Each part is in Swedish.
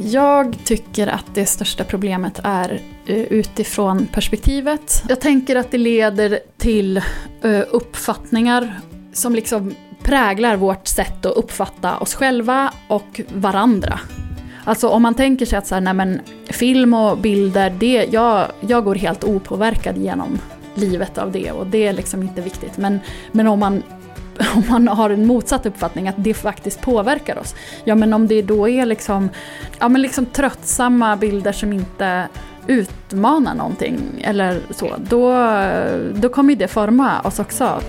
Jag tycker att det största problemet är eh, utifrån perspektivet. Jag tänker att det leder till eh, uppfattningar som liksom präglar vårt sätt att uppfatta oss själva och varandra. Alltså om man tänker sig att så här, nej men, film och bilder, det, jag, jag går helt opåverkad genom livet av det och det är liksom inte viktigt. Men, men om, man, om man har en motsatt uppfattning att det faktiskt påverkar oss. Ja men om det då är liksom, ja, men liksom tröttsamma bilder som inte utmanar någonting eller så, då, då kommer det forma oss också.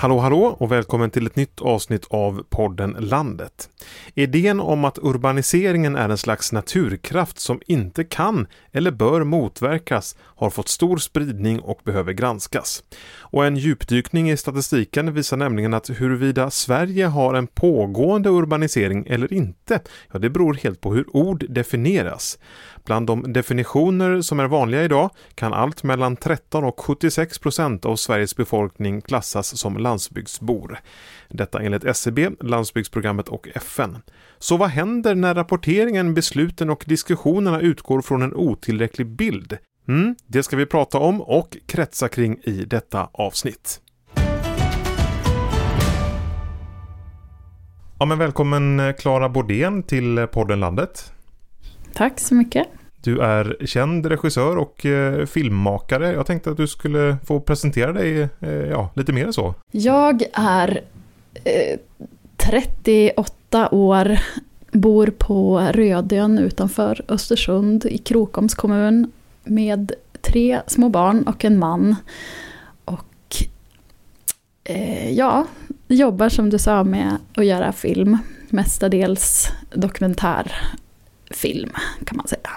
Hallå hallå och välkommen till ett nytt avsnitt av podden Landet. Idén om att urbaniseringen är en slags naturkraft som inte kan eller bör motverkas har fått stor spridning och behöver granskas. Och en djupdykning i statistiken visar nämligen att huruvida Sverige har en pågående urbanisering eller inte, ja det beror helt på hur ord definieras. Bland de definitioner som är vanliga idag kan allt mellan 13 och 76 procent av Sveriges befolkning klassas som landsbygdsbor. Detta enligt SCB, landsbygdsprogrammet och FN. Så vad händer när rapporteringen, besluten och diskussionerna utgår från en otillräcklig bild? Mm, det ska vi prata om och kretsa kring i detta avsnitt. Ja, men välkommen eh, Klara Bordén till eh, podden Landet. Tack så mycket. Du är känd regissör och eh, filmmakare. Jag tänkte att du skulle få presentera dig eh, ja, lite mer så. Jag är eh, 38 år, bor på Rödön utanför Östersund i Krokoms kommun med tre små barn och en man. Och eh, ja, jobbar som du sa med att göra film. Mestadels dokumentärfilm kan man säga.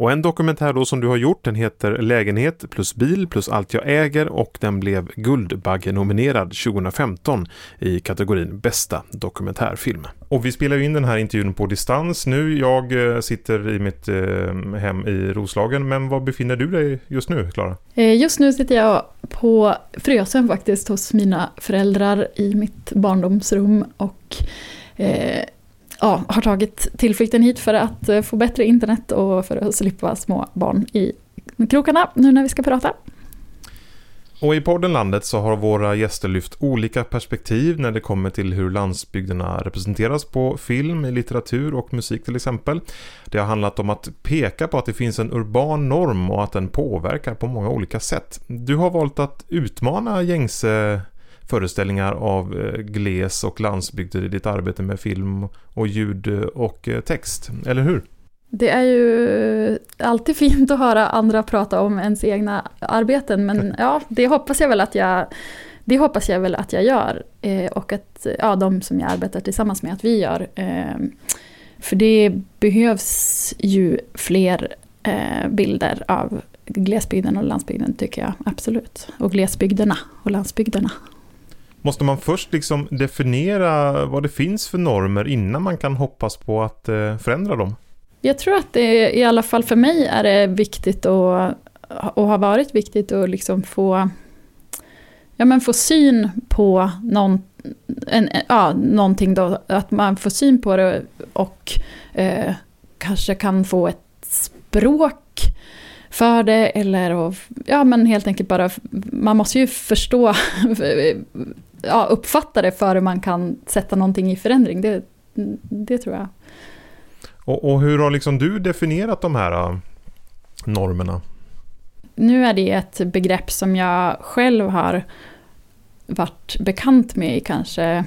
Och en dokumentär då som du har gjort den heter Lägenhet plus bil plus allt jag äger och den blev Guldbagge-nominerad 2015 i kategorin bästa dokumentärfilm. Och vi spelar ju in den här intervjun på distans nu. Jag eh, sitter i mitt eh, hem i Roslagen men var befinner du dig just nu Klara? Eh, just nu sitter jag på Frösön faktiskt hos mina föräldrar i mitt barndomsrum och eh, ja, har tagit tillflykten hit för att eh, få bättre internet och för att slippa små barn i krokarna nu när vi ska prata. Och i podden Landet så har våra gäster lyft olika perspektiv när det kommer till hur landsbygderna representeras på film, litteratur och musik till exempel. Det har handlat om att peka på att det finns en urban norm och att den påverkar på många olika sätt. Du har valt att utmana gängse föreställningar av eh, gles och landsbygder i ditt arbete med film och ljud och eh, text, eller hur? Det är ju alltid fint att höra andra prata om ens egna arbeten, men ja, det hoppas jag väl att jag, det hoppas jag väl att jag gör. Eh, och att ja, de som jag arbetar tillsammans med, att vi gör. för det behövs ju fler bilder av glesbygden och landsbygden tycker jag absolut. Och glesbygderna och landsbygderna. Måste man först liksom definiera vad det finns för normer innan man kan hoppas på att eh, förändra dem? Jag tror att det i alla fall för mig är det viktigt och, och har varit viktigt att liksom få, ja, men få syn på någon, en, ja, någonting då, att man får syn på det och eh, kanske kan få ett språk för det eller och, ja men helt enkelt bara, man måste ju förstå ja, uppfatta det före man kan sätta någonting i förändring. Det, det tror jag. Och, och, hur har liksom du definierat de här äh, normerna? Nu är det ett begrepp som jag själv har varit bekant med i kanske,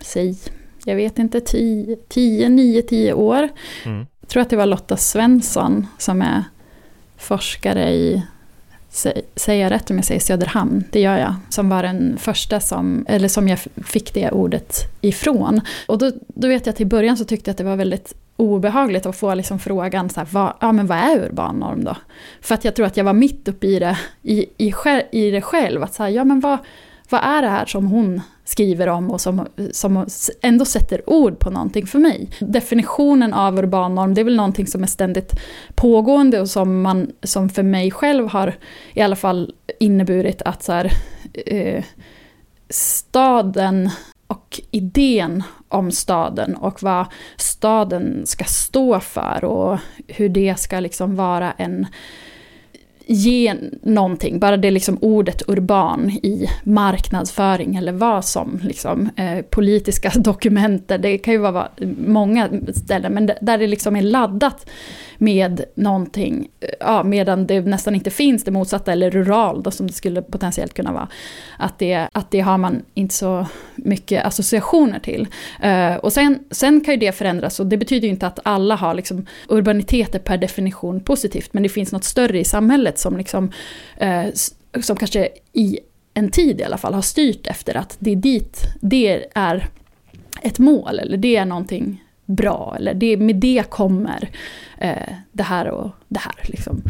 säg, jag vet inte, 10, 9, 10 år. Mm. Jag tror att det var Lotta Svensson som är forskare i Säger jag rätt om jag säger Söderhamn? Det gör jag. Som var den första som, eller som jag fick det ordet ifrån. Och då, då vet jag att i början så tyckte jag att det var väldigt obehagligt att få liksom frågan, så här, vad, ja, men vad är urban norm då? För att jag tror att jag var mitt uppe i det, i, i, i det själv. Att så här, ja, men vad, vad är det här som hon skriver om och som, som ändå sätter ord på någonting för mig. Definitionen av urban norm, det är väl någonting som är ständigt pågående och som, man, som för mig själv har i alla fall inneburit att så här, eh, staden och idén om staden och vad staden ska stå för och hur det ska liksom vara en ge någonting, bara det liksom ordet urban i marknadsföring eller vad som, liksom, eh, politiska dokumenter, det kan ju vara många ställen, men där det liksom är laddat med någonting, eh, ja, medan det nästan inte finns det motsatta, eller rural då, som det skulle potentiellt kunna vara. Att det, att det har man inte så mycket associationer till. Eh, och sen, sen kan ju det förändras, och det betyder ju inte att alla har liksom, urbaniteter per definition positivt, men det finns något större i samhället som, liksom, uh, som kanske i en tid i alla fall har styrt efter att det är dit, det är ett mål, eller det är någonting bra, eller det, med det kommer eh, det här och det här. Liksom.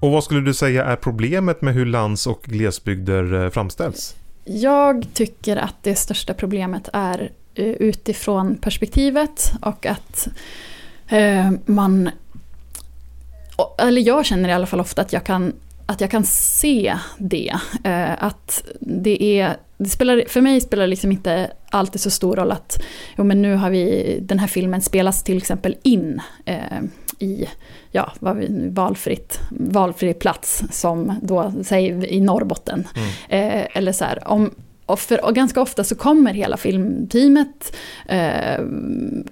Och vad skulle du säga är problemet med hur lands och glesbygder eh, framställs? Jag tycker att det största problemet är eh, utifrån perspektivet och att eh, man... Eller jag känner i alla fall ofta att jag kan, att jag kan se det. Eh, att det är det spelar, för mig spelar det liksom inte alltid så stor roll att jo, men nu har vi, den här filmen spelas till exempel in eh, i ja, vad vi, valfritt, valfri plats som då, säg i Norrbotten. Mm. Eh, eller så här, om, och, för, och ganska ofta så kommer hela filmteamet, eh,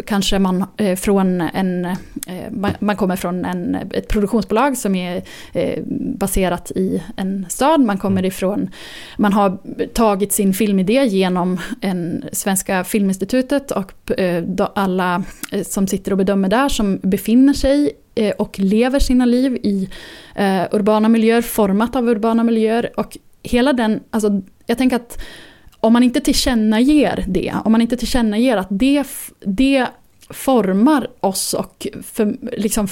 kanske man eh, från en, eh, man, kommer från en, ett produktionsbolag som är eh, baserat i en stad, man kommer mm. ifrån, man har tagit sin filmidé genom en Svenska Filminstitutet och eh, alla eh, som sitter och bedömer där som befinner sig och lever sina liv i urbana miljöer, format av urbana miljöer och hela den, alltså jag tänker att om man inte tillkännager det, om man inte tillkännager att det, det formar oss och för, liksom,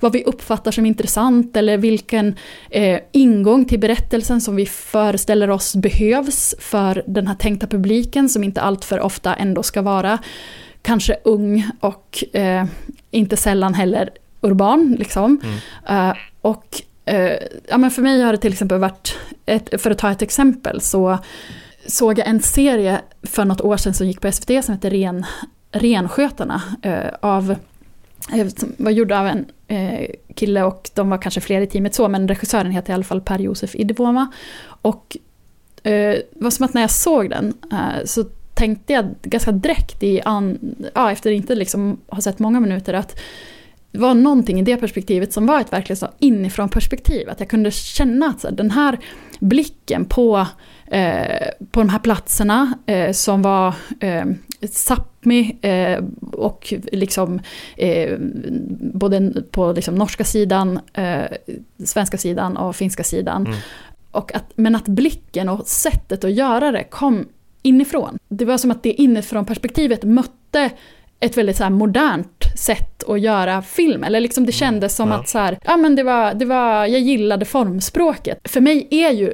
vad vi uppfattar som intressant eller vilken eh, ingång till berättelsen som vi föreställer oss behövs för den här tänkta publiken som inte alltför ofta ändå ska vara kanske ung och eh, inte sällan heller urban. Liksom. Mm. Uh, och Eh, ja, men för mig har det till exempel varit, ett, för att ta ett exempel, så såg jag en serie för något år sedan som gick på SVT som hette Ren, Renskötarna. Eh, av, eh, var gjord av en eh, kille och de var kanske fler i teamet så, men regissören heter i alla fall Per-Josef Idvoma. Och eh, var som att när jag såg den eh, så tänkte jag ganska direkt i an, ja, efter inte liksom ha sett många minuter att det var någonting i det perspektivet som var ett verkligen så inifrån perspektiv. Att jag kunde känna att så, den här blicken på, eh, på de här platserna eh, som var eh, Sápmi eh, och liksom eh, både på liksom norska sidan, eh, svenska sidan och finska sidan. Mm. Och att, men att blicken och sättet att göra det kom inifrån. Det var som att det inifrån perspektivet mötte ett väldigt så modernt sätt att göra film. Eller liksom det mm. kändes som ja. att så här, ja men det var, det var, jag gillade formspråket. För mig är ju,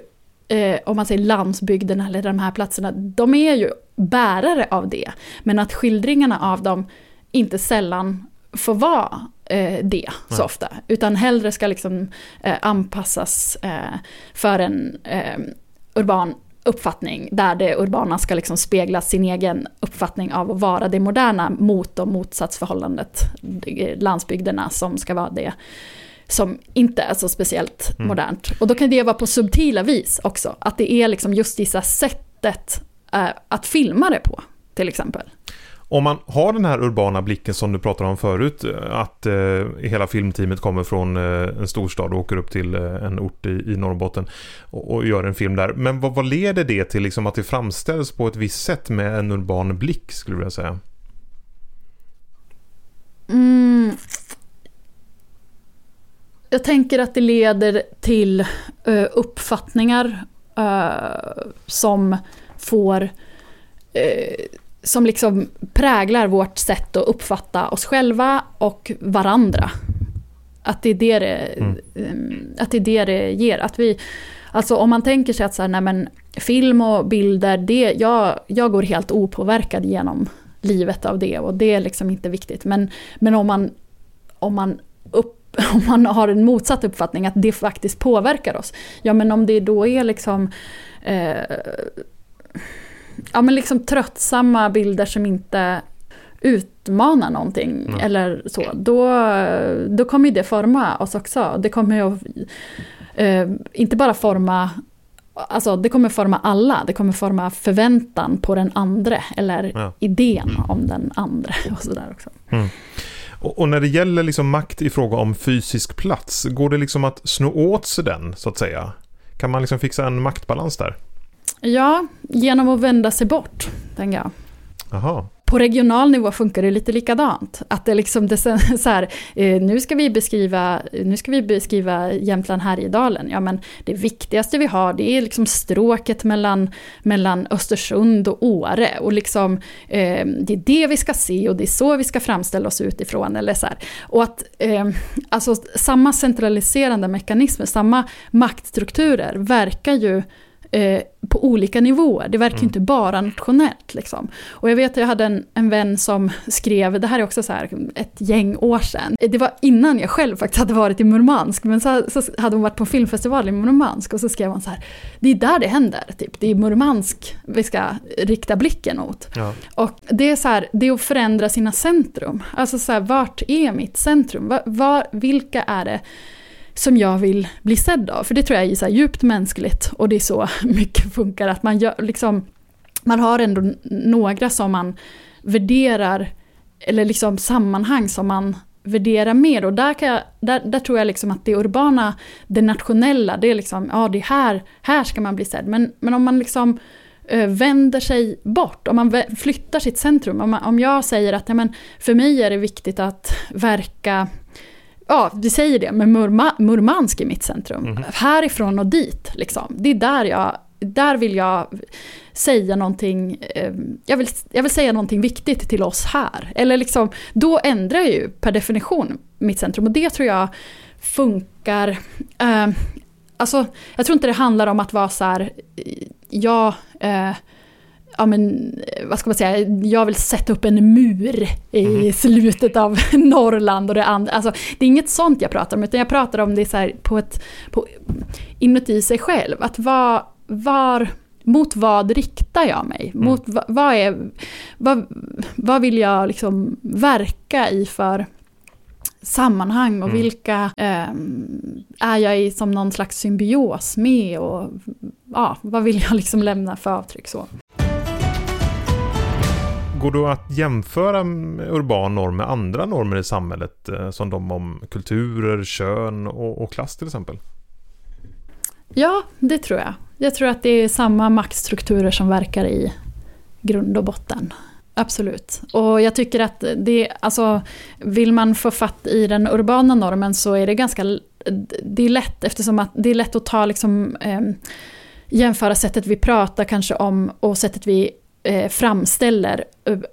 eh, om man säger landsbygden eller de här platserna, de är ju bärare av det. Men att skildringarna av dem inte sällan får vara eh, det så ofta. Utan hellre ska liksom eh, anpassas eh, för en eh, urban uppfattning där det urbana ska liksom spegla sin egen uppfattning av att vara det moderna mot och motsatsförhållandet, landsbygderna som ska vara det som inte är så speciellt mm. modernt. Och då kan det vara på subtila vis också, att det är liksom just det sättet äh, att filma det på, till exempel. Om man har den här urbana blicken som du pratade om förut, att eh, hela filmteamet kommer från eh, en storstad och åker upp till eh, en ort i, i Norrbotten och, och, gör en film där. Men vad, vad leder det till liksom att det framställs på ett visst sätt med en urban blick skulle jag vilja säga? Mm. Jag tänker att det leder till uh, uppfattningar uh, som får uh, som liksom präglar vårt sätt att uppfatta oss själva och varandra. Att det är det det, mm. att det, är det, det ger. Att vi, Alltså om man tänker sig att så här, nej men, film och bilder, det, jag, jag går helt opåverkad genom livet av det och det är liksom inte viktigt. Men, men om man, om man upp, om man har en motsatt uppfattning att det faktiskt påverkar oss. Ja men om det då är liksom eh, ja, men liksom tröttsamma bilder som inte utmanar någonting mm. eller så, då, då kommer det forma oss också. Det kommer ju eh, inte bara forma Alltså det kommer forma alla, det kommer forma förväntan på den andra eller ja. idén om den andra och sådär också. Mm. Och, och, när det gäller liksom makt i fråga om fysisk plats, går det liksom att sno åt sig den så att säga? Kan man liksom fixa en maktbalans där? Ja, genom att vända sig bort, tänker jag. Aha på regional nivå funkar det lite likadant. Att det liksom, det så här, eh, nu ska vi beskriva, nu ska vi beskriva Jämtland Härjedalen. Ja men det viktigaste vi har det är liksom stråket mellan, mellan Östersund och Åre. Och liksom, eh, det är det vi ska se och det är så vi ska framställa oss utifrån. Eller så här. Och att eh, alltså, samma centraliserande mekanismer, samma maktstrukturer verkar ju eh, på olika nivåer. Det verkar mm. inte bara nationellt. Liksom. Och jag vet att jag hade en, en vän som skrev, det här är också så här ett gäng år sedan. Det var innan jag själv faktiskt hade varit i Murmansk, men så, så hade hon varit på filmfestival i Murmansk och så skrev hon så här, det är där det händer, typ. det är Murmansk vi ska rikta blicken mot. Ja. Och det är så här, det är att förändra sina centrum. Alltså så här, vart är mitt centrum? Var, var, vilka är det som jag vill bli sedd av. För det tror jag är så djupt mänskligt och det är så mycket funkar. Att man, gör, liksom, man har ändå några som man värderar, eller liksom sammanhang som man värderar mer. Och där, kan jag, där, där tror jag liksom att det urbana, det nationella, det är liksom, ja det är här, här ska man bli sedd. Men, men om man liksom eh, vänder sig bort, om man flyttar sitt centrum. Om, man, om jag säger att ja, men för mig är det viktigt att verka ja, vi säger det, men Murma, Murmansk är mitt centrum. Mm. Härifrån och dit, liksom. Det är där jag, där vill jag säga någonting, eh, jag, vill, jag vill säga någonting viktigt till oss här. Eller liksom, då ändrar jag ju per definition mitt centrum och det tror jag funkar. Eh, alltså, jag tror inte det handlar om att vara så här, ja, eh, ja men, vad ska man säga, jag vill sätta upp en mur i mm. slutet av Norrland och det andra. Alltså, det är inget sånt jag pratar om, utan jag pratar om det så här på ett, på, inuti sig själv. Att var, var, mot vad riktar jag mig? Mm. Mot vad, vad, är, vad, vad vill jag liksom verka i för sammanhang och mm. vilka eh, är jag i som någon slags symbios med och ja, vad vill jag liksom lämna för avtryck så. Går det att jämföra urban norm med andra normer i samhället? Eh, som de om kulturer, kön och, och klass till exempel? Ja, det tror jag. Jag tror att det är samma maktstrukturer som verkar i grund och botten. Absolut. Och jag tycker att det, alltså, vill man få fatt i den urbana normen så är det ganska, det är lätt eftersom att det är lätt att ta liksom, eh, jämföra sättet vi pratar kanske om och sättet vi eh, framställer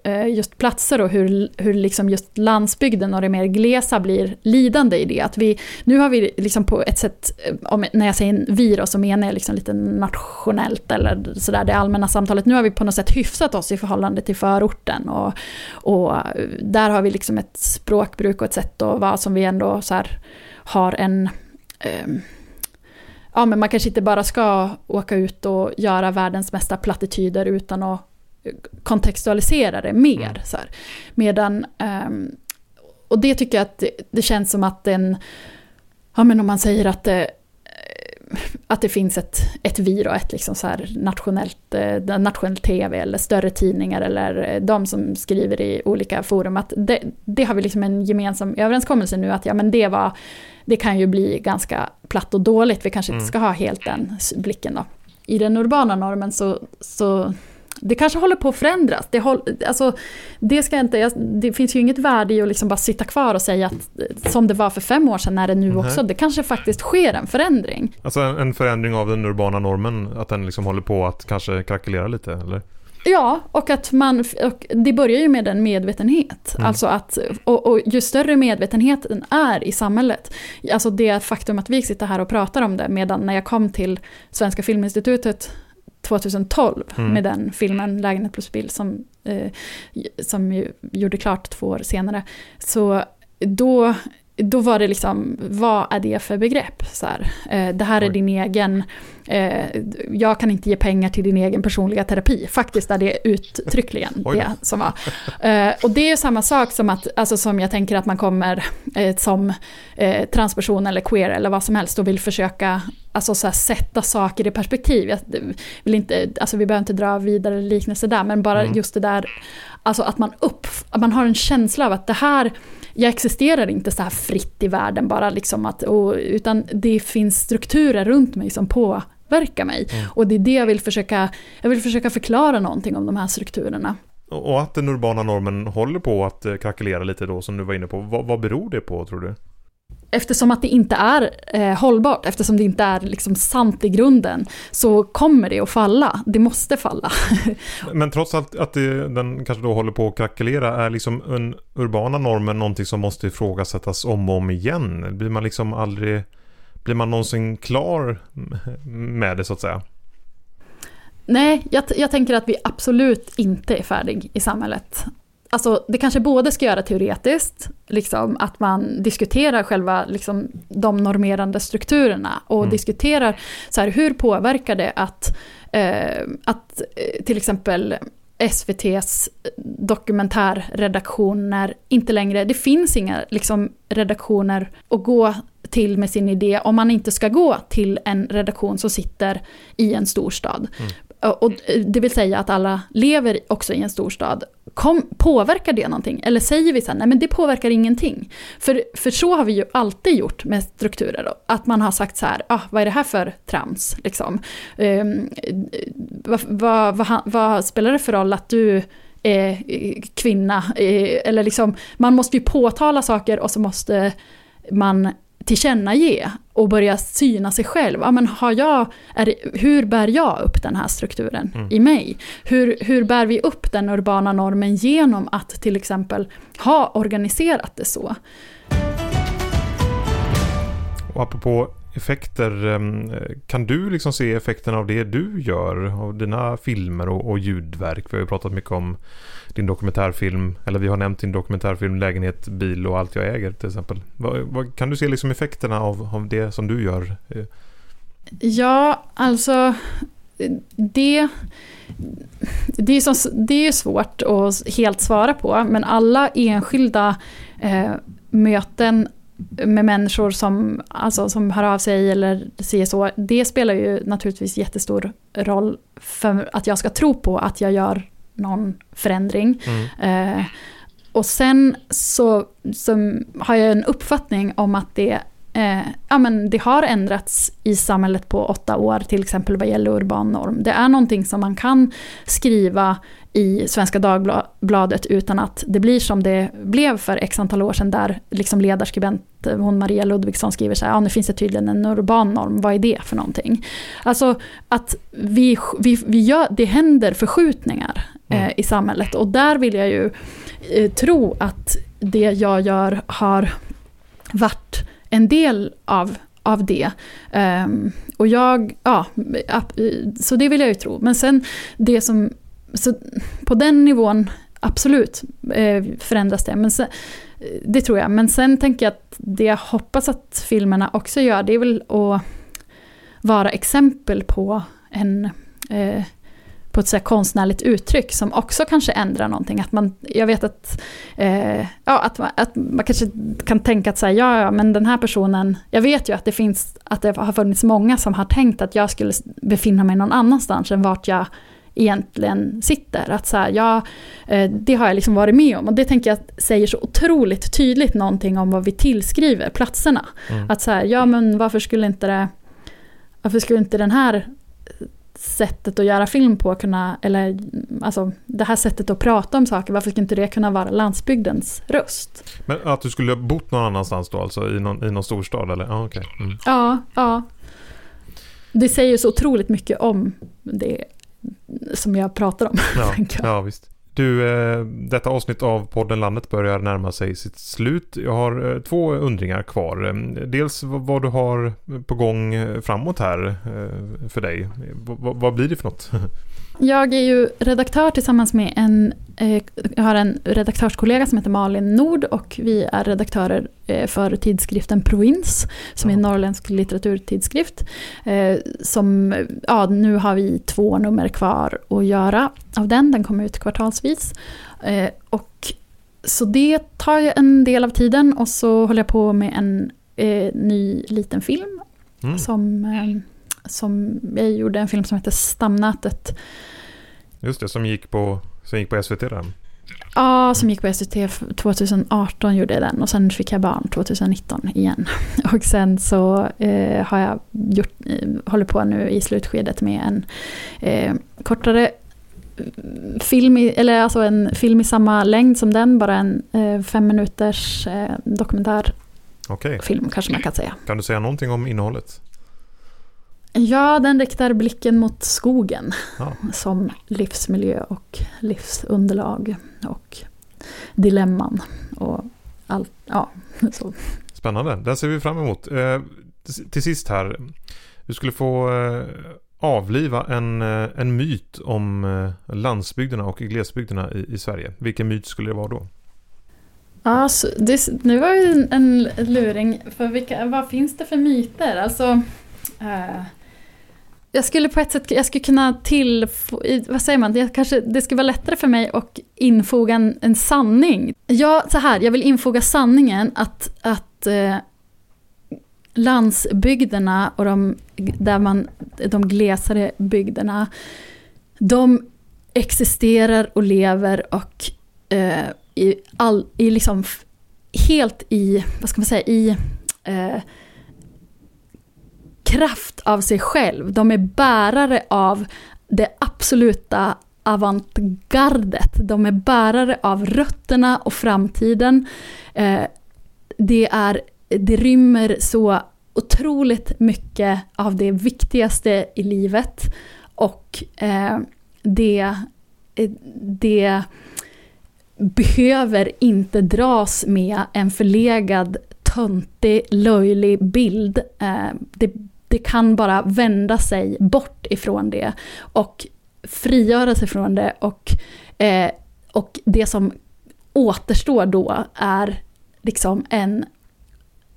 eh, just platser och hur, hur liksom just landsbygden och det mer glesa blir lidande i det. Att vi, nu har vi liksom på ett sätt, eh, om, när jag säger vi då, så menar jag liksom lite nationellt eller sådär det allmänna samtalet. Nu har vi på något sätt hyfsat oss i förhållande till förorten och, och där har vi liksom ett språkbruk och ett sätt att vara som vi ändå så här, har en eh, ja, men man kanske inte bara ska åka ut och göra världens mesta plattityder utan att kontextualisera det mer. Mm. Så här. Medan, um, och det tycker jag att det, det, känns som att den, ja men om man säger att det, att det finns ett, ett vi och ett liksom så här nationellt, eh, nationell tv eller större tidningar eller de som skriver i olika forum. Att det, det har vi liksom en gemensam överenskommelse nu att ja men det var, det kan ju bli ganska platt och dåligt. Vi kanske inte mm. ska ha helt den blicken då. I den urbana normen så, så det kanske håller på att förändras. Det, håll, alltså, det, ska inte, det finns ju inget värde i att liksom bara sitta kvar och säga att som det var för fem år sedan är det nu mm. också. Det kanske faktiskt sker en förändring. Alltså en förändring av den urbana normen, att den liksom håller på att kanske krackelera lite, eller? Ja, och att man, och det börjar ju med en medvetenhet. Mm. Alltså att, och, och, ju större medvetenheten är i samhället, alltså det faktum att vi sitter här och pratar om det, medan när jag kom till Svenska Filminstitutet 2012 mm. med den filmen Lägenhet plus bil som, eh, som gjorde klart två år senare. Så då då var det liksom, vad är det för begrepp? Så här, eh, det här är din egen, eh, jag kan inte ge pengar till din egen personliga terapi. Faktiskt är det uttryckligen det som var. Eh, och det är samma sak som att, alltså som jag tänker att man kommer eh, som eh, transperson eller queer eller vad som helst och vill försöka alltså så här, sätta saker i perspektiv. Jag vill inte, alltså vi behöver inte dra vidare liknelser där, men bara mm. just det där, alltså att man, upp, att man har en känsla av att det här jag existerar inte så här fritt i världen bara liksom att, och, utan det finns strukturer runt mig som påverkar mig. Mm. Och det är det jag vill försöka, jag vill försöka förklara någonting om de här strukturerna. Och att den urbana normen håller på att eh, krackelera lite då som du var inne på, vad, vad beror det på tror du? Eftersom att det inte är eh, hållbart, eftersom det inte är liksom sant i grunden, så kommer det att falla. Det måste falla. Men trots allt att det, den kanske då håller på att krackelera, är liksom den urbana normen någonting som måste ifrågasättas om och om igen? Blir man liksom aldrig, blir man någonsin klar med det så att säga? Nej, jag, jag tänker att vi absolut inte är färdig i samhället alltså, det kanske både ska göra teoretiskt, liksom, att man diskuterar själva liksom, de normerande strukturerna och mm. diskuterar så här, hur påverkar det att, eh, att eh, till exempel SVTs dokumentärredaktioner inte längre, det finns inga liksom, redaktioner att gå till med sin idé om man inte ska gå till en redaktion som sitter i en storstad. Mm. Och det vill säga att alla lever också i en storstad. Kom, påverkar det någonting? Eller säger vi så här, nej men det påverkar ingenting. För, för så har vi ju alltid gjort med strukturer. Då. Att man har sagt så här, ah, vad är det här för trams? Liksom. Um, vad, vad, vad, vad spelar det för roll att du är eh, kvinna? Eh, eller liksom, man måste ju påtala saker och så måste man tillkännage och börja syna sig själv. Ja, men har jag, är, hur bär jag upp den här strukturen mm. i mig? Hur, hur bär vi upp den urbana normen genom att till exempel ha organiserat det så? Och apropå effekter, ehm, kan du liksom se effekterna av det du gör? Av dina filmer och, och ljudverk? Vi har ju pratat mycket om din dokumentärfilm, eller vi har nämnt din dokumentärfilm Lägenhet, bil och allt jag äger till exempel. Vad, vad, kan du se liksom effekterna av, av det som du gör? Ja, alltså det, det, är så, det är svårt att helt svara på, men alla enskilda eh, möten med människor som, alltså, som hör av sig eller säger så, det spelar ju naturligtvis jättestor roll för att jag ska tro på att jag gör någon förändring. Mm. Eh, och sen så, så har jag en uppfattning om att det, eh, ja, men det har ändrats i samhället på åtta år, till exempel vad gäller urban norm. Det är någonting som man kan skriva i Svenska Dagbladet utan att det blir som det blev för x antal år sedan där liksom ledarskribent hon Maria Ludvigsson skriver så här, ja nu finns det tydligen en urban norm, vad är det för någonting? Alltså att vi, vi, vi gör, det händer förskjutningar mm. eh, i samhället och där vill jag ju eh, tro att det jag gör har varit en del av av det. Um, och jag, ja, så det vill jag ju tro. Men sen det som så på den nivån, absolut, eh, förändras det. Men sen, det tror jag. Men sen tänker jag att det jag hoppas att filmerna också gör, det är väl att vara exempel på en eh, på ett så konstnärligt uttryck som också kanske ändrar någonting. Att man, jag vet att, eh, ja, att, man, att man kanske kan tänka att så här, ja, ja, men den här personen, jag vet ju att det finns, att det har funnits många som har tänkt att jag skulle befinna mig någon annanstans än vart jag egentligen sitter. Att så här, ja, eh, det har jag liksom varit med om och det tänker jag säger så otroligt tydligt någonting om vad vi tillskriver platserna. Mm. Att så här, ja men varför skulle inte det, varför skulle inte den här sättet att göra film på kunna, eller alltså det här sättet att prata om saker, varför skulle inte det kunna vara landsbygdens röst? Men att du skulle ha bott någon annanstans då, alltså i någon, i någon storstad eller? Ah, okay. Mm. Ja, ja. Det säger så otroligt mycket om det som jag pratar om. Ja, ja visst. Du, eh, detta avsnitt av podden Landet börjar närma sig sitt slut. Jag har eh, två undringar kvar. Dels vad du har på gång eh, framåt här för dig. Vad blir det för något? Jag är ju redaktör tillsammans med en, jag har en redaktörskollega som heter Malin Nord och vi är redaktörer för tidskriften Provins som är en norrländsk litteraturtidskrift. Som, ja, nu har vi två nummer kvar att göra av den, den kommer ut kvartalsvis. Och så det tar ju en del av tiden och så håller jag på med en ny liten film mm. som som jag gjorde en film som heter Stamnätet. Just det, som gick på, som gick på SVT där. Ja, som gick på SVT 2018 gjorde jag den och sen fick jag barn 2019 igen. Och sen så eh, har jag gjort, eh, håller på nu i slutskedet med en eh, kortare film, i, eller alltså en film i samma längd som den, bara en eh, fem minuters eh, dokumentärfilm okay. kanske man kan säga. Kan du säga någonting om innehållet? Ja, den riktar blicken mot skogen ja. som livsmiljö och livsunderlag och dilemman och allt. Ja, så. Spännande, den ser vi fram emot. Eh, till sist här, du skulle få eh, avliva en, eh, en myt om eh, landsbygderna och glesbygderna i, i Sverige. Vilken myt skulle det vara då? Ja, det, nu var ju en, en luring. För vilka, vad finns det för myter? Alltså, eh, jag skulle på ett sätt jag skulle kunna till, vad säger man, jag kanske, det skulle vara lättare för mig att infoga en, en sanning. Ja, så här, jag vill infoga sanningen att, att eh, landsbygderna och de, där man, de glesare bygderna, de existerar och lever och eh, i, all, i liksom helt i, vad ska man säga, i eh, kraft av sig själv. De är bärare av det absoluta avantgardet. De är bärare av rötterna och framtiden. Eh, det, är, det rymmer så otroligt mycket av det viktigaste i livet. Och eh, det, eh, det behöver inte dras med en förlegad, töntig, löjlig bild. Det det kan bara vända sig bort ifrån det och frigöra sig från det. Och, eh, och det som återstår då är liksom en,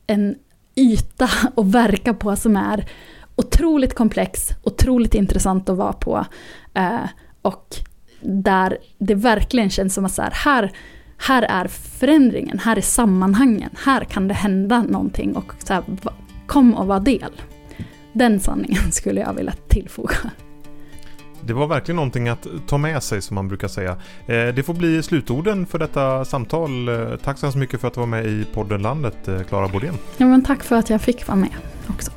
en yta att verka på som är otroligt komplex, otroligt intressant att vara på. Eh, och där det verkligen känns som att så här, här, här är förändringen, här är sammanhangen, här kan det hända någonting och så här, kom och var del. Den sanningen skulle jag vilja tillfoga. Det var verkligen någonting att ta med sig som man brukar säga. Eh, det får bli slutorden för detta samtal. Eh, tack så hemskt mycket för att du var med i podden Landet, eh, Klara Bodén. Ja, men tack för att jag fick vara med också.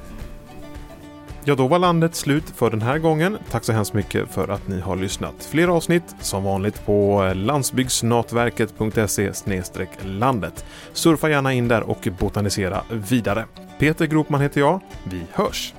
Ja, då var landet slut för den här gången. Tack så hemskt mycket för att ni har lyssnat. Fler avsnitt som vanligt på landsbygdsnatverket.se landet. Surfa gärna in där och botanisera vidare. Peter Gropman heter jag. Vi hörs!